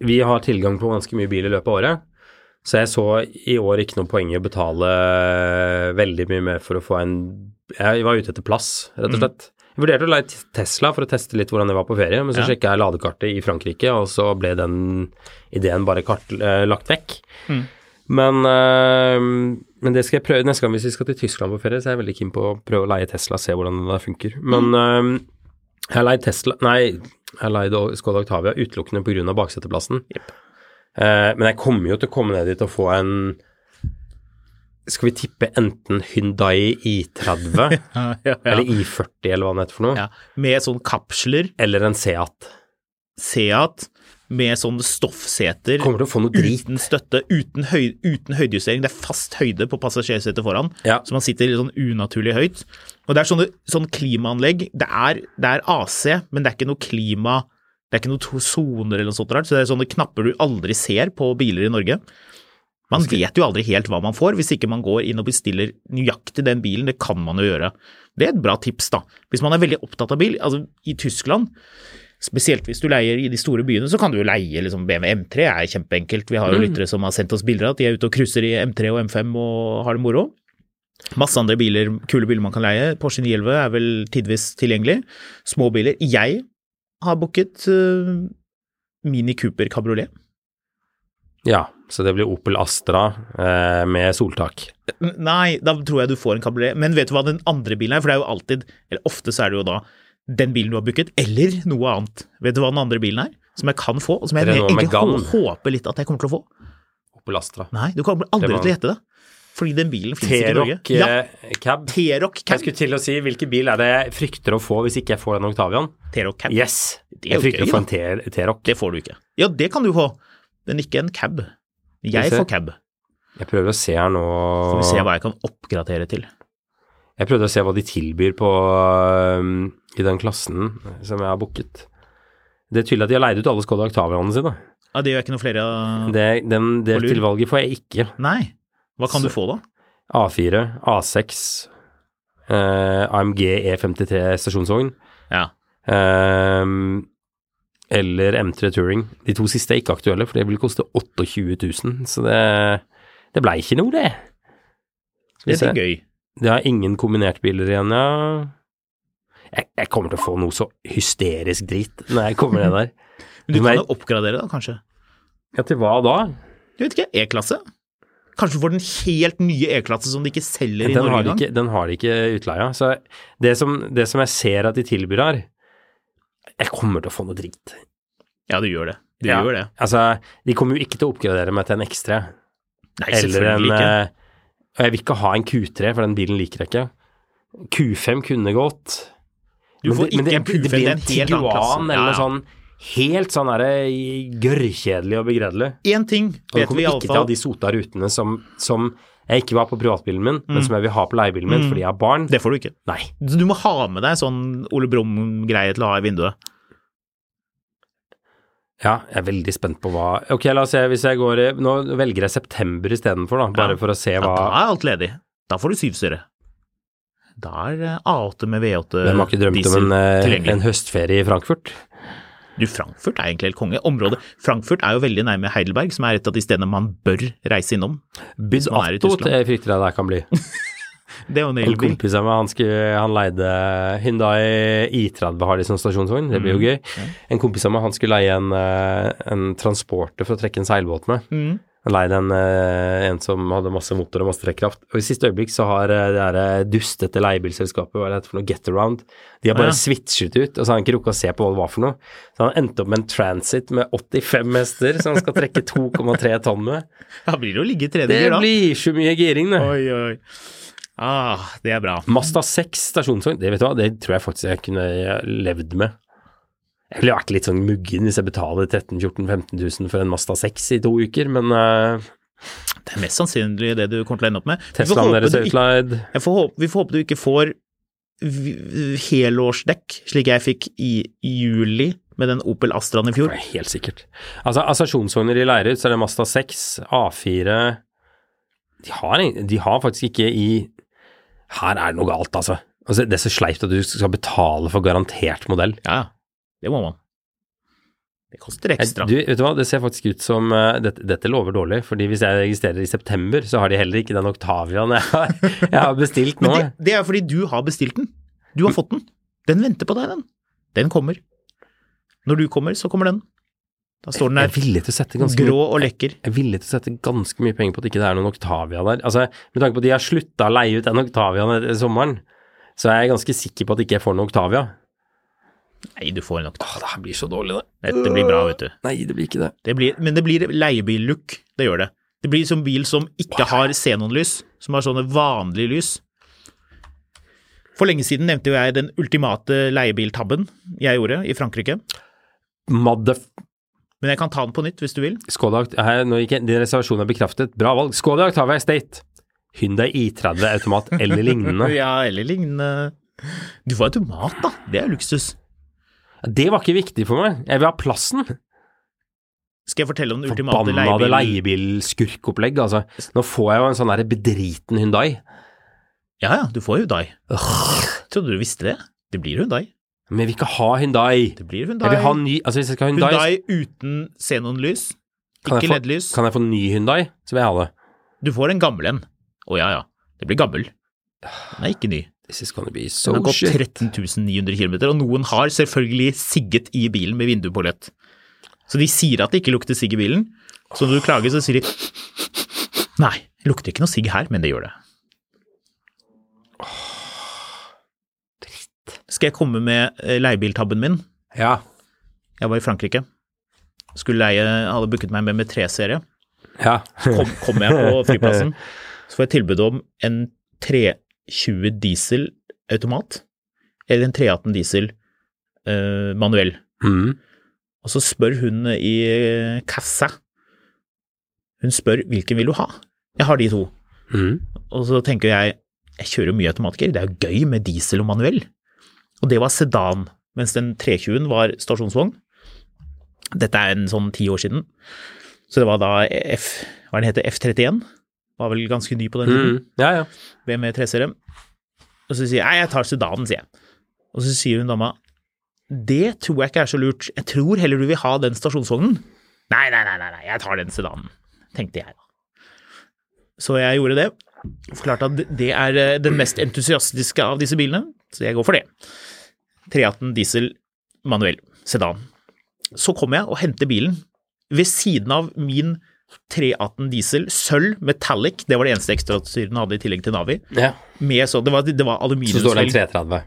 vi har tilgang på ganske mye bil i løpet av året. Så jeg så i år ikke noe poeng i å betale veldig mye mer for å få en Jeg var ute etter plass, rett og slett. Jeg vurderte å leie Tesla for å teste litt hvordan det var på ferie, men så
Ja.
sjekka jeg ladekartet i Frankrike, og så ble den ideen bare kart, eh, lagt vekk.
Mm.
Men, eh, men det skal jeg prøve neste gang hvis vi skal til Tyskland på ferie, så er jeg veldig keen på å prøve å leie Tesla, se hvordan det funker. Men eh, jeg har leid Tesla Nei, jeg har leid Skoda Octavia utelukkende pga. bakseteplassen.
Yep.
Uh, men jeg kommer jo til å komme ned dit og få en Skal vi tippe enten Hyundai I30
Ja, ja,
eller I40 eller hva det heter for noe,
ja. Med sånn kapsler,
eller en Seat?
Seat, med sånn stoffseter.
Kommer til å få noe drit.
Uten støtte, uten, høy, uten høydejustering. Det er fast høyde på passasjersetet foran,
Ja.
så man sitter litt sånn unaturlig høyt. Og det er sånne, sånn klimaanlegg. Det er, det er AC, men det er ikke noe klima Det er ikke noen soner eller noe sånt så det er sånne knapper du aldri ser på biler i Norge. Man vet jo aldri helt hva man får, hvis ikke man går inn og bestiller nøyaktig den bilen. Det kan man jo gjøre. Det er et bra tips, da. Hvis man er veldig opptatt av bil. Altså, i Tyskland Spesielt hvis du leier i de store byene, så kan du jo leie liksom BMW M3, det er kjempeenkelt. Vi har jo lyttere som har sendt oss bilder av at de er ute og cruiser i M3 og M5 og har det moro. Masse andre biler, kule biler man kan leie. Porsche 911 er vel tidvis tilgjengelig. Små biler. Jeg har booket uh, Mini Cooper kabriolet.
Ja, så det blir Opel Astra eh, med soltak.
Nei, da tror jeg du får en kabriolet. Men vet du hva den andre bilen er? For det er jo alltid, eller ofte så er det jo da den bilen du har booket, eller noe annet. Vet du hva den andre bilen er? Som jeg kan få, og som jeg egentlig
Megane.
håper litt at jeg kommer til å få.
Opel Astra.
Nei, du kommer aldri
var-
til å gjette det. Fordi den bilen finnes ikke i Norge. Ja,
eh, cab.
T-Rock Cab.
Jeg skulle til å si hvilken bil er det jeg frykter å få hvis ikke jeg får den Octavian?
T-Rock cab.
Yes! Jeg frykter å få en T-Rock.
Det får du ikke. Ja, det kan du få, men ikke en cab. Jeg får cab.
Jeg prøver å se her nå
Får vi se hva jeg kan oppgradere til.
Jeg prøvde å se hva de tilbyr på øhm, i den klassen som jeg har booket. Det er tydelig at de har leid ut alle Skoda Octavianene sine.
Ja, det gjør ikke noe flere av
Det, den, det tilvalget får jeg ikke.
Nei. Hva kan
Så-
du få, da?
A4, A6, eh, AMG E53 stasjonsvogn
Ja.
Eh, eller M3 Touring. De to siste er ikke aktuelle, for det vil koste 28 000, så det, det blei ikke noe, det. Skal
Det er gøy.
Det har ingen kombinert-biler igjen, ja. Jeg, jeg kommer til å få noe så hysterisk drit når jeg kommer ned der.
Men du kan jo oppgradere, da, kanskje.
Ja, til hva da?
Jeg vet ikke. E-klasse? Kanskje du får den helt nye E-klasse som de ikke selger i
Den
Norge engang?
den har de ikke utleia. Så det som, det som jeg ser at de tilbyr her Jeg kommer til å få noe drit.
Ja, du gjør det. Du
Ja.
gjør det.
Altså, de kommer jo ikke til å oppgradere meg til en X3.
Nei,
Eller en
ikke.
eh, Og jeg vil ikke ha en Q3, for den bilen liker jeg ikke. Q5 kunne gått.
Du får
det,
ikke Q5,
det
det
blir
er
en
helt annen klasse.
Eller
Ja,
noe
ja.
sånn helt sånn derre gørrkjedelig og begredelig.
Én ting
vet vi
vet vi
kommer ikke til å ha de sota rutene som, som jeg ikke vil ha på privatbilen min,
Mm.
men som jeg vil ha på leiebilen min fordi jeg har barn.
Det får du ikke.
Nei.
Du må ha med deg sånn Ole Brumm-greie til å ha i vinduet.
Ja, jeg er veldig spent på hva Ok, la oss se, hvis jeg går i Nå velger jeg september istedenfor, da, bare
Ja.
for å se
Ja,
hva
da er alt ledig. Da får du syvstyre. Da er eh, A8 med V8
Hvem har ikke drømt
diesel
om en, eh, en høstferie i Frankfurt?
Du, Frankfurt er egentlig helt konge. Området Frankfurt er jo veldig nærme Heidelberg, som er et av de stedene man bør reise innom.
Byd
man er i
Atto jeg frykter jeg det kan bli.
Det er jo en
En
elbil.
kompis av meg, han, skulle, han leide Hyundai I30 har de som stasjonsvogn, det blir jo gøy. En kompis av meg, han skulle leie en, eh, en transporter for å trekke en seilbåt med.
Mm.
Han leide en, eh, en som hadde masse motor og masse trekkraft. Og i siste øyeblikk så har eh, det der dustete leiebilselskapet, hva er det for noe, Getaround, de har bare
Ja.
switchet ut, og så har han ikke rukket å se på hva det var for noe. Så han endte opp med en Transit med 85 hester, som han skal trekke 2,3 tonn med.
Da blir det å ligge i tredje
Det
gir, da.
blir så mye giring, det.
Oi, oi. Ah, det er bra.
Mazda 6 stasjonsvogn, det vet du hva, det tror jeg faktisk jeg kunne levd med. Jeg ville vært litt sånn muggen hvis jeg betaler 13 000-14 000-15 000 for en Mazda 6 i to uker, men uh,
Det er mest sannsynlig det du kommer til å ende opp med.
Teslaen deres er
håpe, vi får håpe du ikke får helårsdekk, slik jeg fikk i juli med den Opel Astraen i fjor.
Det er helt sikkert. Altså, Assasjonsvogner i Leirut, så er det Mazda 6, A4 de har, de har faktisk ikke i Her er det noe galt, altså. altså. Det er så sleipt at du skal betale for garantert modell.
Ja, ja. Det må man. Det koster ekstra.
du, vet du hva, det ser faktisk ut som uh, dette, dette lover dårlig, fordi hvis jeg registrerer i september, så har de heller ikke den Octaviaen jeg har, jeg har bestilt nå.
Men det, det er fordi du har bestilt den. Du har fått den. Den venter på deg, den. Den kommer. Når du kommer, så kommer den. Da står den
er
der grå
mye
og lekker.
jeg er villig til å sette ganske mye penger på at ikke det er noen Octavia der. Altså, Med tanke på at de har slutta å leie ut den Octaviaen etter sommeren, så er jeg ganske sikker på at ikke jeg får noen Octavia.
Nei, du får nok.
Åh, det her blir så dårlig, det.
Dette blir bra, vet du.
Nei, det blir ikke det.
Det blir, men det blir leiebil-look. Det gjør det. Det blir som bil som ikke har xenonlys, som har sånne vanlige lys. For lenge siden nevnte jo jeg den ultimate leiebiltabben jeg gjorde i Frankrike.
Madef...
Men jeg kan ta den på nytt hvis du vil.
Skådak her, Nå gikk jeg, Din reservasjon er bekraftet. Bra valg. Skådak har vi Estate. Hyundai I30 automat eller lignende.
Ja, eller lignende. Du får automat, da. Det er luksus.
Det var ikke viktig for meg. Jeg vil ha plassen.
Skal jeg fortelle om den ultimate leiebil...
Forbanna leiebilskurkopplegg, altså. Nå får jeg jo en sånn der bedriten Hyundai.
Ja ja, du får Hyundai. Trodde du visste det? Det blir Hyundai.
Men jeg vil ikke ha Hyundai.
Det blir
Jeg
Hyundai.
vil ha ny Altså, hvis jeg skal ha Hyundai,
Hyundai uten xenonlys.
Jeg
Ikke LED-lys.
kan jeg få ny Hyundai, så vil jeg ha det.
Du får en gammel en. Å ja ja, det blir gammel. Den er ikke ny.
This is gonna be so
Den har gått
shit.
13 900 km, og noen har selvfølgelig sigget i bilen med vinduet på lett. Så de sier at det ikke lukter sigg i bilen, så når du klager, så sier de Nei, det lukter ikke noe sigg her, men det gjør det. Dritt. Skal jeg komme med eh, leiebiltabben min?
Ja.
Jeg var i Frankrike. Skulle leie, hadde booket meg med med tre serie.
Ja.
Kom, kom jeg på flyplassen, så får jeg tilbud om en 320 diesel automat, eller en 318 diesel eh, manuell.
Mm.
Og så spør hun i kassa, hun spør hvilken vil du ha? Jeg har de to.
Mm.
Og så tenker jeg, jeg kjører jo mye automatiker, det er jo gøy med diesel og manuell. Og det var sedan, mens den 320-en var stasjonsvogn. Dette er en sånn ti år siden. Så det var da F, hva den heter, F31, var vel ganske ny på den tiden.
Mm. Ja, ja.
BMW 3-serie. Og så sier jeg, nei, jeg tar sedanen, sier jeg. Og så sier hun dama, det tror jeg ikke er så lurt, jeg tror heller du vil ha den stasjonsvognen. Nei, nei, nei, nei, jeg tar den sedanen, tenkte jeg da. Så jeg gjorde det, forklarte at det er eh, den mest entusiastiske av disse bilene, så jeg går for det. 318 diesel manuell sedan. Så kommer jeg og henter bilen ved siden av min 318 diesel, sølv, metallic, det var det eneste ekstrautstyret den hadde i tillegg til Navi.
ja.
Med så, det var, det var
Så står det
aluminiumsfelg.
en 330.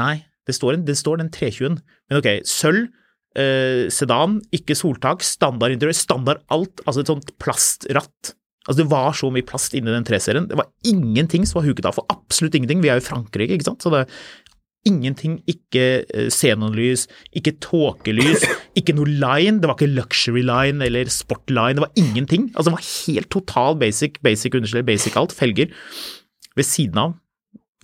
Nei, det står, en, det står den 320-en. Men ok, sølv, eh, sedan, ikke soltak, standard interiør, standard alt, altså et sånt plastratt. Altså det var så mye plast inni den 3-serien. Det var ingenting som var huket av for absolutt ingenting. Vi er jo i Frankrike, ikke sant. Så det ingenting, ikke eh, xenonlys, ikke tåkelys, ikke noe line. Det var ikke luxury line eller sport line. Det var ingenting. Altså det var helt total basic, basic understell, basic alt, felger. Ved siden av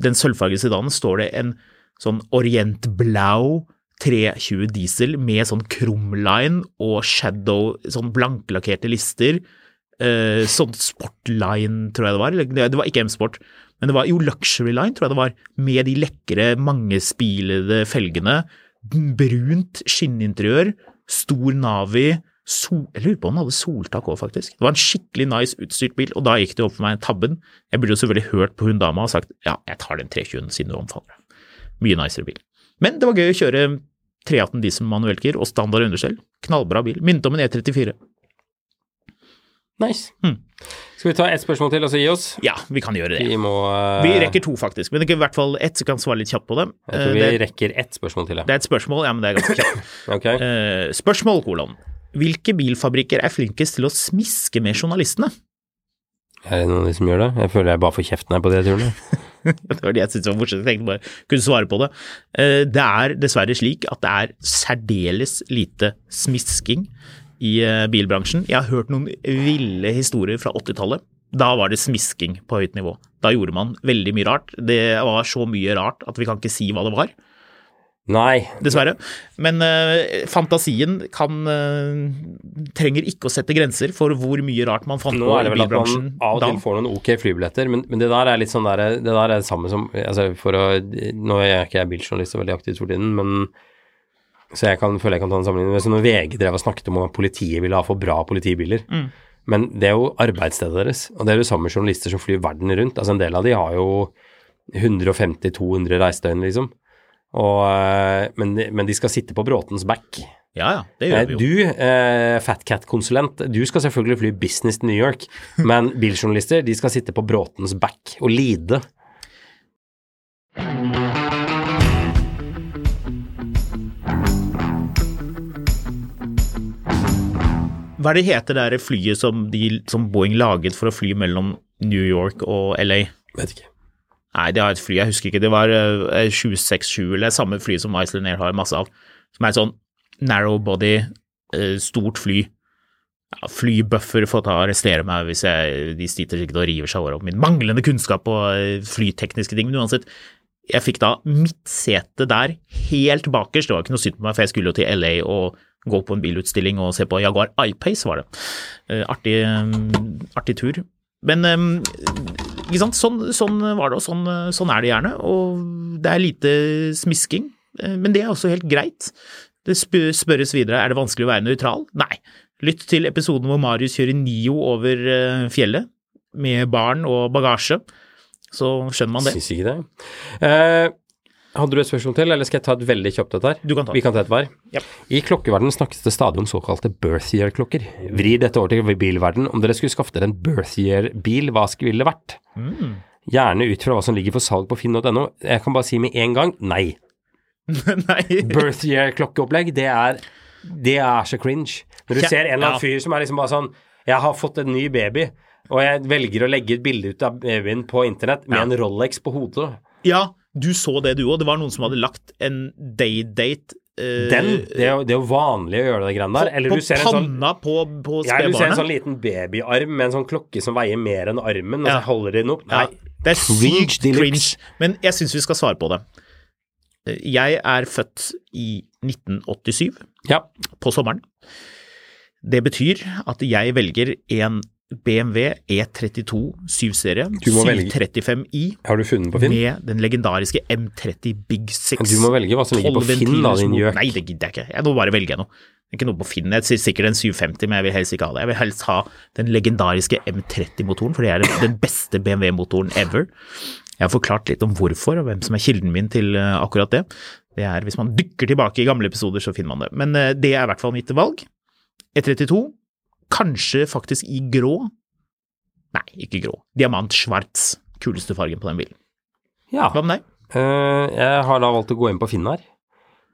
den sølvfargede sedanen står det en sånn orientblau 320 diesel med sånn krumline og shadow, sånn blanklakkerte lister. sånn sånn sportline, tror jeg det var. Det var ikke M-sport, men det var jo luxury line, tror jeg det var. Med de lekre, mangespilede felgene. Brunt skinninteriør, stor Navi. Sol, jeg lurer på om den hadde soltak òg, faktisk. Det var en skikkelig nice utstyrt bil, og da gikk det opp for meg tabben. Jeg burde jo selvfølgelig hørt på hun dama og sagt ja, jeg tar den 320-en siden du omfaller det. Mye nicere bil. Men det var gøy å kjøre 318 diesel manuellgir og standard understell. Knallbra bil. Minnet om en E E34.
Nice.
Mm.
Skal vi ta ett spørsmål til og så gi oss?
Ja, vi kan gjøre det.
Vi må uh...
Vi rekker to, faktisk, men det ikke i hvert fall ett, så kan svare litt kjapt på det.
Jeg tror
Eh,
vi
Det,
rekker ett spørsmål til, ja.
det er et spørsmål, ja, men det er ganske kjapt.
okay.
uh, spørsmål, kolon. Hvilke bilfabrikker er flinkest til å smiske med journalistene?
Er det noen av de som gjør det? Jeg føler jeg bare får kjeften her på de turene.
Det var det jeg syntes var morsomt. Jeg tenkte bare kunne svare på det. Uh, Det er dessverre slik at det er særdeles lite smisking i eh, bilbransjen. Jeg har hørt noen ville historier fra 80-tallet. Da var det smisking på høyt nivå. Da gjorde man veldig mye rart. Det var så mye rart at vi kan ikke si hva det var,
Nei.
dessverre. Men uh, fantasien kan uh, trenger ikke å sette grenser for hvor mye rart man fant
Nå
på
er det vel at man av og
da.
til får noen ok flybilletter, men, men det der er litt sånn der, det der er det samme som altså for å, Nå er jeg ikke biljournalist og veldig aktiv for tiden, men så jeg kan, føler jeg kan ta en sammenligning. Men så når VG drev og snakket om at politiet ville ha for bra politibiler
Mm.
Men det er jo arbeidsstedet deres, og det er jo samme journalister som flyr verden rundt. Altså En del av de har jo 150-200 reisedøgn, liksom. Og, eh, men, men de skal sitte på Bråtens back.
Ja, ja, det gjør
Eh,
vi jo.
Du, eh, Fatcat-konsulent, du skal selvfølgelig fly business til New York, men biljournalister de skal sitte på Bråtens back og lide.
Hva er det heter det flyet som, de, som Boeing laget for å fly mellom New York og LA?
Vet ikke.
Nei, det har et fly, jeg husker ikke. Det var eh, 767, eller samme fly som Iceland Air har masse av. Som er et sånn narrow body, eh, stort fly. Ja, flybuffer får ta og arrestere meg hvis jeg, de sliter sikkert og river seg over min manglende kunnskap på eh, flytekniske ting. Men uansett, jeg fikk da midtsete der, helt bakerst. Det var ikke noe synd på meg, for jeg skulle jo til LA og gå på en bilutstilling og se på Jaguar I-Pace, var det. Eh, artig, eh, artig tur. Men eh, ikke sant? Sånn, sånn var det, og sånn, sånn er det gjerne. Og det er lite smisking, men det er også helt greit. Det spørres videre er det vanskelig å være nøytral. Nei. Lytt til episoden hvor Marius kjører Nio over fjellet med barn og bagasje, så skjønner man det.
Syns ikke det. Eh, hadde du et spørsmål til, eller skal jeg ta et veldig kjapt et her?
Du kan ta
Vi kan ta et hver.
Yep.
I klokkeverdenen snakkes det stadig om såkalte birth year-klokker. Vri dette over til bilverden. Om dere skulle skaffe dere en birth year-bil, hva skulle det vært?
Mm.
Gjerne ut fra hva som ligger for salg på finn.no. Jeg kan bare si med en gang nei.
Nei.
Birth year-klokkeopplegg, det Det er så cringe. Når du
Ja,
ser en eller annen fyr som er liksom bare sånn Jeg har fått en ny baby, og jeg velger å legge et bilde ut av babyen på internett med
Ja.
en Rolex på hodet.
Ja, du så det du òg. Det var noen som hadde lagt en day-date eh,
Den, det er, jo, det er jo vanlig å gjøre det greiene der. Eller
på
du ser en sånn
på, på
ja, du ser en sånn liten babyarm med en sånn klokke som veier mer enn armen, og
Ja.
så holder de den opp.
Ja,
Nei.
det er
Cringe
sykt
de
cringe. Men jeg syns vi skal svare på det. Jeg er født i 1987,
Ja.
på sommeren. Det betyr at jeg velger en BMW E32 7-serie,
Du må velge.
735i,
Har du funnet på Finn?
med den legendariske M30 Big Six.
Du må velge hva som ligger på Finn, da, din gjøk.
Nei, det gidder jeg ikke. Jeg må bare velge noe. Det er ikke noe på Finn. Jeg sier sikkert en 750, men jeg vil helst ikke ha det. Jeg vil helst ha den legendariske M30-motoren, for det er den- den beste BMW-motoren ever. Jeg har forklart litt om hvorfor, og hvem som er kilden min til eh, akkurat det. Det er, Hvis man dykker tilbake i gamle episoder, så finner man det. Men eh, det er i hvert fall mitt valg. E32, kanskje faktisk i grå. Nei, ikke grå. Diamant schwarz. Kuleste fargen på den bilen.
Ja.
Hva med deg?
Uh, jeg har da valgt å gå inn på Finn her.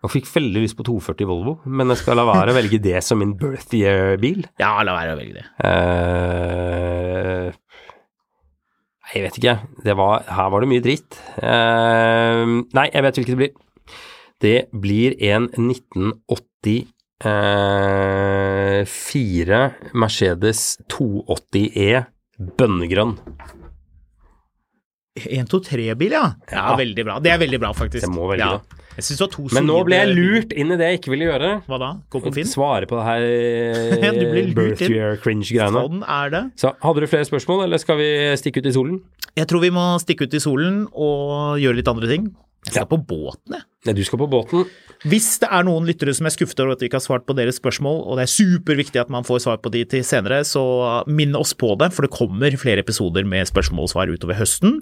Og fikk veldig lyst på 240 Volvo, men jeg skal la være å velge det som min birth year-bil.
Ja, la være å velge det.
Uh, jeg vet ikke. Det var, her var det mye dritt. Uh, nei, jeg vet hvilket det blir. Det blir en 1984 Mercedes 280E bønnegrønn.
1-2-3-bil, ja. ja.
Ja.
Veldig bra. Det er veldig bra, faktisk.
Det må velge
ja. to
Men nå ble jeg lurt inn i det jeg ikke ville gjøre.
Hva da? Gå på Finn?
Svare på det her birth year cringe-greiene.
Sånn er det.
Så hadde du flere spørsmål, eller skal vi stikke ut i solen?
Jeg tror vi må stikke ut i solen og gjøre litt andre ting. Jeg skal
Ja.
på båten, jeg.
Nei, du skal på båten.
Hvis det er noen lyttere som er skuffet over at vi ikke har svart på deres spørsmål, og det er superviktig at man får svar på de til senere, så minn oss på det, for det kommer flere episoder med spørsmål og svar utover høsten.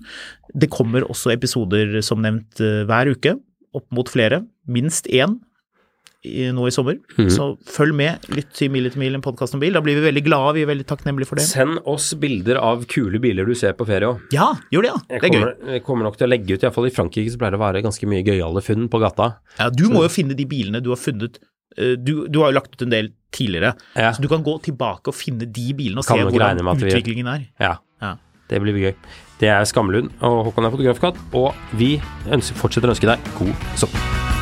Det kommer også episoder som nevnt eh, hver uke, opp mot flere, minst én i, nå i sommer.
Mm.
Så følg med, lytt til Mil etter mil, en podkast om bil. Da blir vi veldig glade, vi er veldig takknemlige for det.
Send oss bilder av kule biler du ser på ferie òg.
Ja, gjør det, ja. Det er gøy.
kommer, jeg kommer nok til å legge ut, iallfall i Frankrike så pleier det å være ganske mye gøyale funn på gata.
Ja, du må jo finne de bilene du har funnet eh, du, du har jo lagt ut en del tidligere,
Ja.
så du kan gå tilbake og finne de bilene og
Kan
se hvordan utviklingen er.
Ja,
Ja.
det blir gøy. Det er Skamlund, og Håkon er fotografkatt, og vi ønsker, fortsetter å ønske deg god sommer.